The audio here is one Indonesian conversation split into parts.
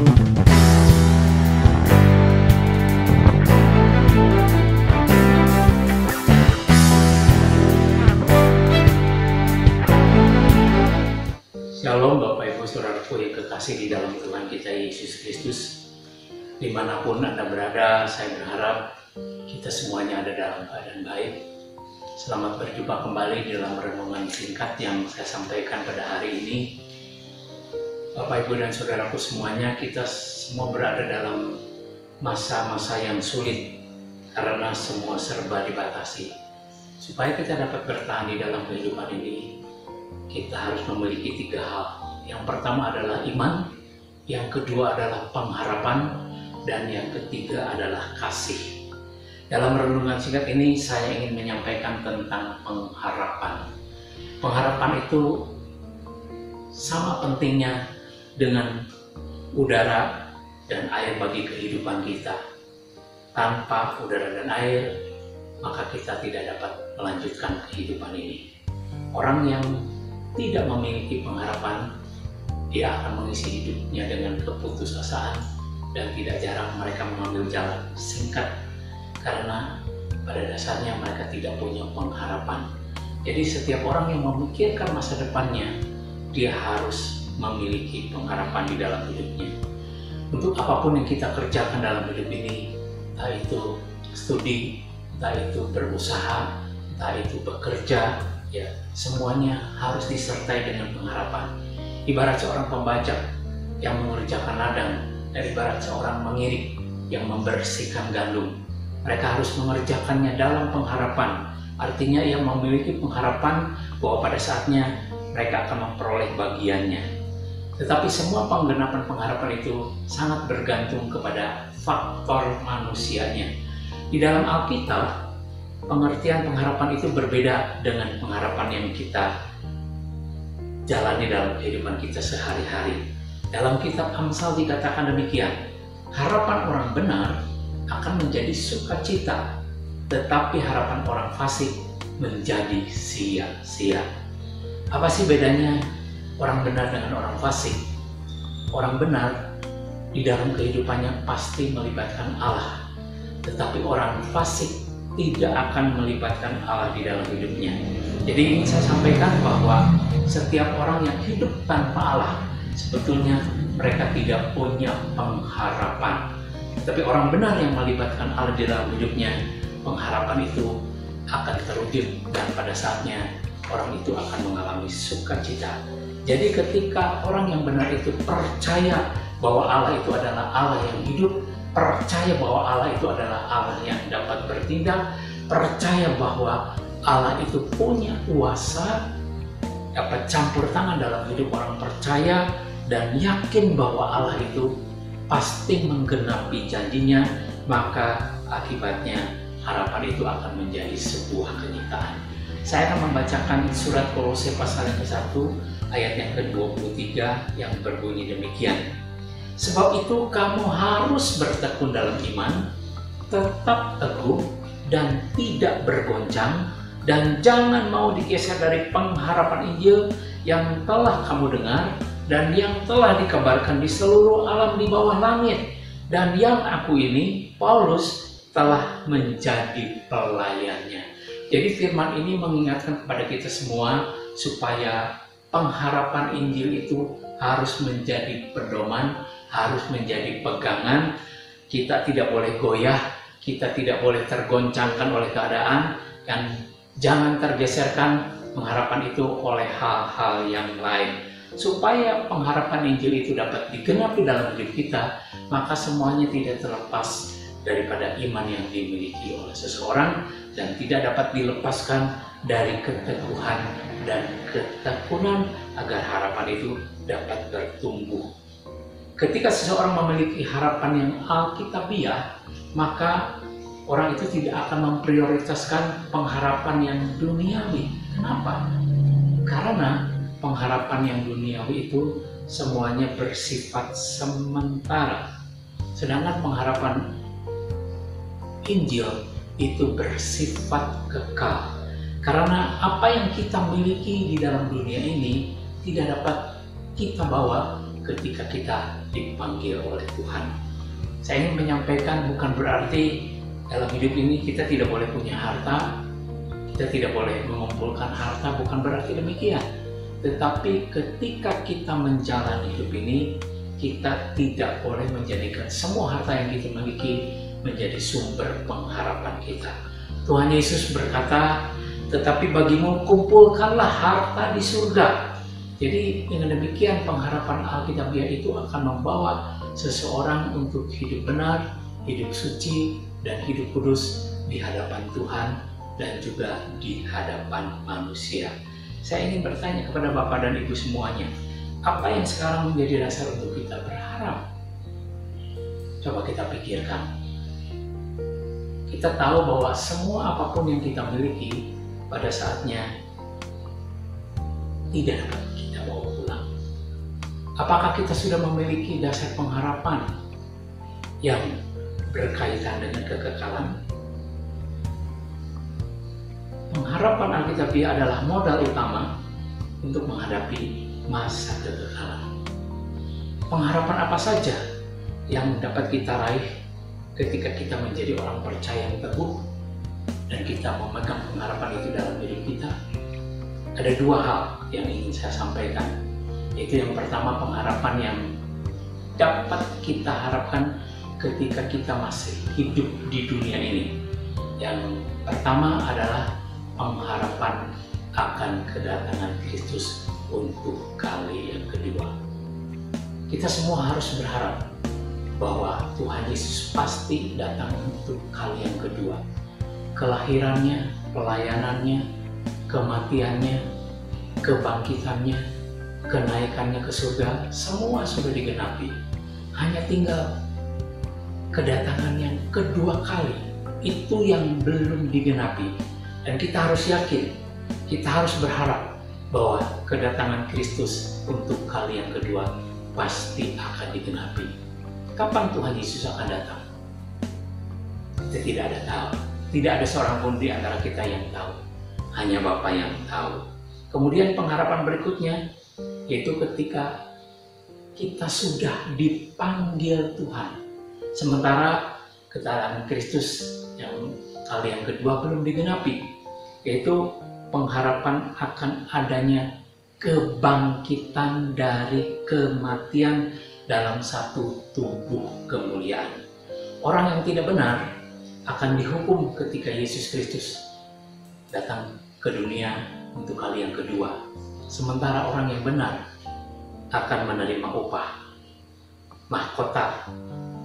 Shalom Bapak Ibu Saudaraku yang kekasih di dalam Tuhan kita Yesus Kristus. Di mana pun Anda berada, saya berharap kita semuanya ada dalam keadaan baik. Selamat berjumpa kembali dalam renungan singkat yang saya sampaikan pada hari ini Bapak Ibu dan Saudaraku semuanya, kita semua berada dalam masa-masa yang sulit Karena semua serba dibatasi Supaya kita dapat bertahan di dalam kehidupan ini kita harus memiliki tiga hal. Yang pertama adalah iman, yang kedua adalah pengharapan, dan yang ketiga adalah kasih. Dalam renungan singkat ini saya ingin menyampaikan tentang pengharapan. Pengharapan itu sama pentingnya dengan udara dan air bagi kehidupan kita. Tanpa udara dan air, maka kita tidak dapat melanjutkan kehidupan ini. Orang yang tidak memiliki pengharapan, dia akan mengisi hidupnya dengan keputusasaan dan tidak jarang mereka mengambil jalan singkat karena pada dasarnya mereka tidak punya pengharapan. Jadi setiap orang yang memikirkan masa depannya, dia harus memiliki pengharapan di dalam hidupnya. Untuk apa pun yang kita kerjakan dalam hidup ini, entah itu studi, entah itu berusaha, entah itu bekerja, ya semuanya harus disertai dengan pengharapan. Ibarat seorang pembajak yang mengerjakan ladang dan ibarat seorang mengirik yang membersihkan gandum. Mereka harus mengerjakannya dalam pengharapan. Artinya ia memiliki pengharapan bahwa pada saatnya mereka akan memperoleh bagiannya. Tetapi semua penggenapan pengharapan itu sangat bergantung kepada faktor manusianya. Di dalam Alkitab, pengertian pengharapan itu berbeda dengan pengharapan yang kita jalani dalam kehidupan kita sehari-hari. Dalam kitab Amsal dikatakan demikian, harapan orang benar akan menjadi sukacita, tetapi harapan orang fasik menjadi sia-sia. Apa sih bedanya orang benar dengan orang fasik? Orang benar di dalam kehidupannya pasti melibatkan Allah, tetapi orang fasik tidak akan melibatkan Allah di dalam hidupnya. Jadi ingin saya sampaikan bahwa setiap orang yang hidup tanpa Allah sebetulnya mereka tidak punya pengharapan. Tapi orang benar yang melibatkan Allah di dalam hidupnya, pengharapan itu akan terwujud dan pada saatnya orang itu akan mengalami sukacita. Jadi ketika orang yang benar itu percaya bahwa Allah itu adalah Allah yang hidup, percaya bahwa Allah itu adalah Allah yang dapat bertindak, percaya bahwa Allah itu punya kuasa, dapat campur tangan dalam hidup orang percaya, dan yakin bahwa Allah itu pasti menggenapi janjinya, maka akibatnya harapan itu akan menjadi sebuah kenyataan. Saya akan membacakan surat Kolose pasal yang ke-1 ayat yang ke-23 yang berbunyi demikian. Sebab itu kamu harus bertekun dalam iman, tetap teguh dan tidak bergoncang dan jangan mau digeser dari pengharapan Injil yang telah kamu dengar dan yang telah dikabarkan di seluruh alam di bawah langit dan yang aku ini Paulus telah menjadi pelayannya. Jadi firman ini mengingatkan kepada kita semua supaya pengharapan Injil itu harus menjadi pedoman, harus menjadi pegangan. Kita tidak boleh goyah, kita tidak boleh tergoncangkan oleh keadaan, dan jangan tergeserkan pengharapan itu oleh hal-hal yang lain. Supaya pengharapan Injil itu dapat digenapi dalam hidup kita, maka semuanya tidak terlepas daripada iman yang dimiliki oleh seseorang dan tidak dapat dilepaskan dari keteguhan dan ketekunan agar harapan itu dapat bertumbuh. Ketika seseorang memiliki harapan yang alkitabiah, maka orang itu tidak akan memprioritaskan pengharapan yang duniawi. Kenapa? Karena pengharapan yang duniawi itu semuanya bersifat sementara. Sedangkan pengharapan Injil itu bersifat kekal. Karena apa yang kita miliki di dalam dunia ini tidak dapat kita bawa ketika kita dipanggil oleh Tuhan. Saya ingin menyampaikan bukan berarti dalam hidup ini kita tidak boleh punya harta, kita tidak boleh mengumpulkan harta, bukan berarti demikian. Tetapi ketika kita menjalani hidup ini, kita tidak boleh menjadikan semua harta yang kita miliki menjadi sumber pengharapan kita. Tuhan Yesus berkata, tetapi bagimu kumpulkanlah harta di surga. Jadi dengan demikian pengharapan Alkitabiah itu akan membawa seseorang untuk hidup benar, hidup suci, dan hidup kudus di hadapan Tuhan dan juga di hadapan manusia. Saya ingin bertanya kepada Bapak dan Ibu semuanya, apa yang sekarang menjadi dasar untuk kita berharap? Coba kita pikirkan. Kita tahu bahwa semua apa pun yang kita miliki pada saatnya tidak dapat kita bawa pulang. Apakah kita sudah memiliki dasar pengharapan yang berkaitan dengan kekekalan? Pengharapan Alkitabiah adalah modal utama untuk menghadapi masa kekekalan. Pengharapan apa saja yang dapat kita raih ketika kita menjadi orang percaya yang teguh dan kita memegang pengharapan itu dalam diri kita? Ada dua hal yang ingin saya sampaikan, yaitu yang pertama pengharapan yang dapat kita harapkan ketika kita masih hidup di dunia ini. Yang pertama adalah pengharapan akan kedatangan Kristus untuk kali yang kedua. Kita semua harus berharap bahwa Tuhan Yesus pasti datang untuk kali yang kedua. Kelahirannya, pelayanannya, kematiannya, kebangkitannya, kenaikannya ke surga, semua sudah digenapi. Hanya tinggal kedatangan yang kedua kali, itu yang belum digenapi dan kita harus yakin, kita harus berharap bahwa kedatangan Kristus untuk kali yang kedua pasti akan digenapi. Kapan Tuhan Yesus akan datang? Kita tidak ada tahu. Tidak ada seorang pun di antara kita yang tahu. Hanya Bapa yang tahu. Kemudian pengharapan berikutnya yaitu ketika kita sudah dipanggil Tuhan. Sementara kedatangan Kristus yang kali yang kedua belum digenapi, yaitu pengharapan akan adanya kebangkitan dari kematian dalam satu tubuh kemuliaan. Orang yang tidak benar akan dihukum ketika Yesus Kristus datang ke dunia untuk kali yang kedua. Sementara orang yang benar akan menerima upah, mahkota,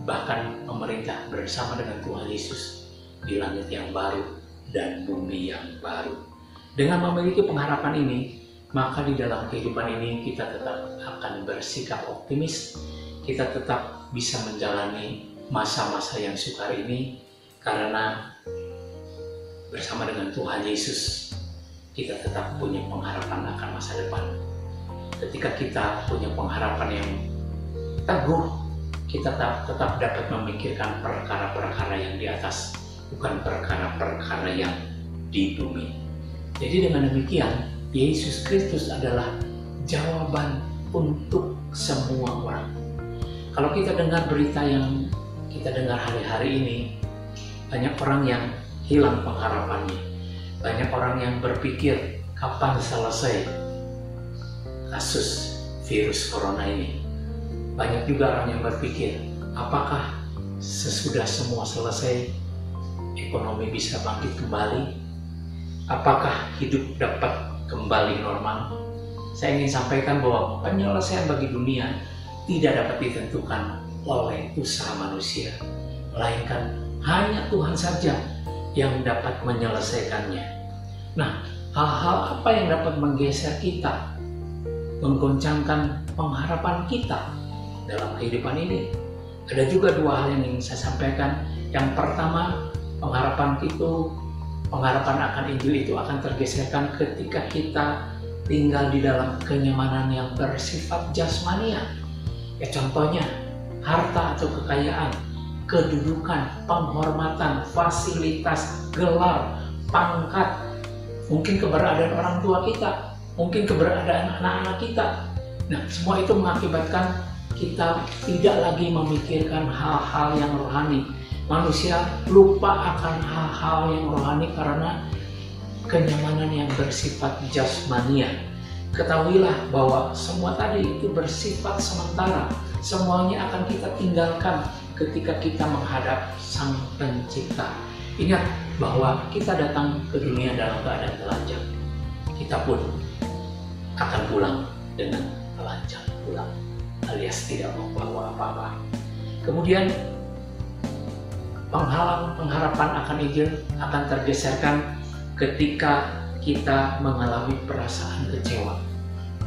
bahkan pemerintah bersama dengan Tuhan Yesus di langit yang baru dan bumi yang baru. Dengan memiliki pengharapan ini, maka di dalam kehidupan ini kita tetap akan bersikap optimis, kita tetap bisa menjalani masa-masa yang sukar ini karena bersama dengan Tuhan Yesus kita tetap punya pengharapan akan masa depan. Ketika kita punya pengharapan yang teguh, kita tetap, tetap dapat memikirkan perkara-perkara yang di atas bukan perkara-perkara yang di bumi. Jadi dengan demikian, Yesus Kristus adalah jawaban untuk semua orang. Kalau kita dengar berita yang kita dengar hari-hari ini, banyak orang yang hilang pengharapannya. Banyak orang yang berpikir kapan selesai kasus virus corona ini. Banyak juga orang yang berpikir apakah sesudah semua selesai ekonomi bisa bangkit kembali? Apakah hidup dapat kembali normal? Saya ingin sampaikan bahwa penyelesaian bagi dunia tidak dapat ditentukan oleh usaha manusia, melainkan hanya Tuhan saja yang dapat menyelesaikannya. Nah, hal-hal apa yang dapat menggeser kita, menggoncangkan pengharapan kita dalam kehidupan ini? Ada juga dua hal yang ingin saya sampaikan. Yang pertama, pengharapan itu pengharapan akan Injil itu akan tergeserkan ketika kita tinggal di dalam kenyamanan yang bersifat jasmania. Ya contohnya harta atau kekayaan, kedudukan, penghormatan, fasilitas, gelar, pangkat, mungkin keberadaan orang tua kita, mungkin keberadaan anak-anak kita. Nah, semua itu mengakibatkan kita tidak lagi memikirkan hal-hal yang rohani. Manusia lupa akan hal-hal yang rohani karena kenyamanan yang bersifat jasmania. Ketahuilah bahwa semua tadi itu bersifat sementara. Semuanya akan kita tinggalkan ketika kita menghadap Sang Pencipta. Ingat bahwa kita datang ke dunia dalam keadaan telanjang. Kita pun akan pulang dengan telanjang pulang alias tidak membawa apa-apa. Kemudian penghalang pengharapan akan Injil akan tergeserkan ketika kita mengalami perasaan kecewa.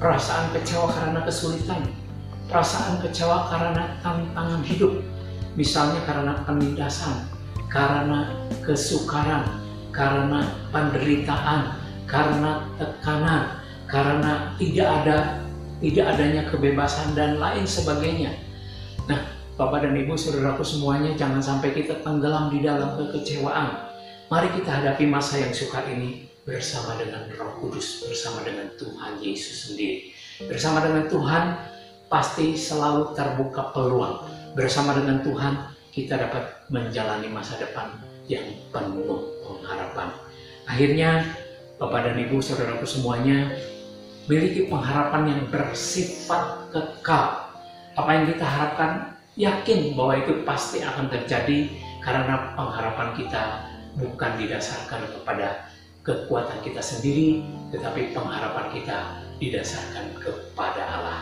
Perasaan kecewa karena kesulitan, perasaan kecewa karena tantangan hidup, misalnya karena penindasan, karena kesukaran, karena penderitaan, karena tekanan, karena tidak ada tidak adanya kebebasan dan lain sebagainya. Nah, Bapak dan Ibu, saudaraku semuanya, jangan sampai kita tenggelam di dalam kekecewaan. Mari kita hadapi masa yang sukar ini bersama dengan Roh Kudus, bersama dengan Tuhan Yesus sendiri. Bersama dengan Tuhan pasti selalu terbuka peluang. Bersama dengan Tuhan kita dapat menjalani masa depan yang penuh pengharapan. Akhirnya, Bapak dan Ibu, saudaraku semuanya, miliki pengharapan yang bersifat kekal. Apa yang kita harapkan, yakin bahwa itu pasti akan terjadi karena pengharapan kita bukan didasarkan kepada kekuatan kita sendiri, tetapi pengharapan kita didasarkan kepada Allah.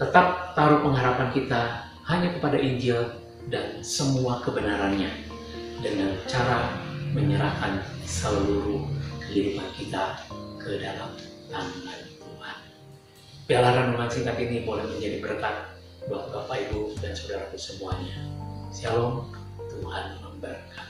Tetap taruh pengharapan kita hanya kepada Injil dan semua kebenarannya dengan cara menyerahkan seluruh kehidupan kita ke dalam tangan Piala renungan singkat ini boleh menjadi berkat buat Bapak Ibu dan saudaraku semuanya. Shalom, Tuhan memberkati.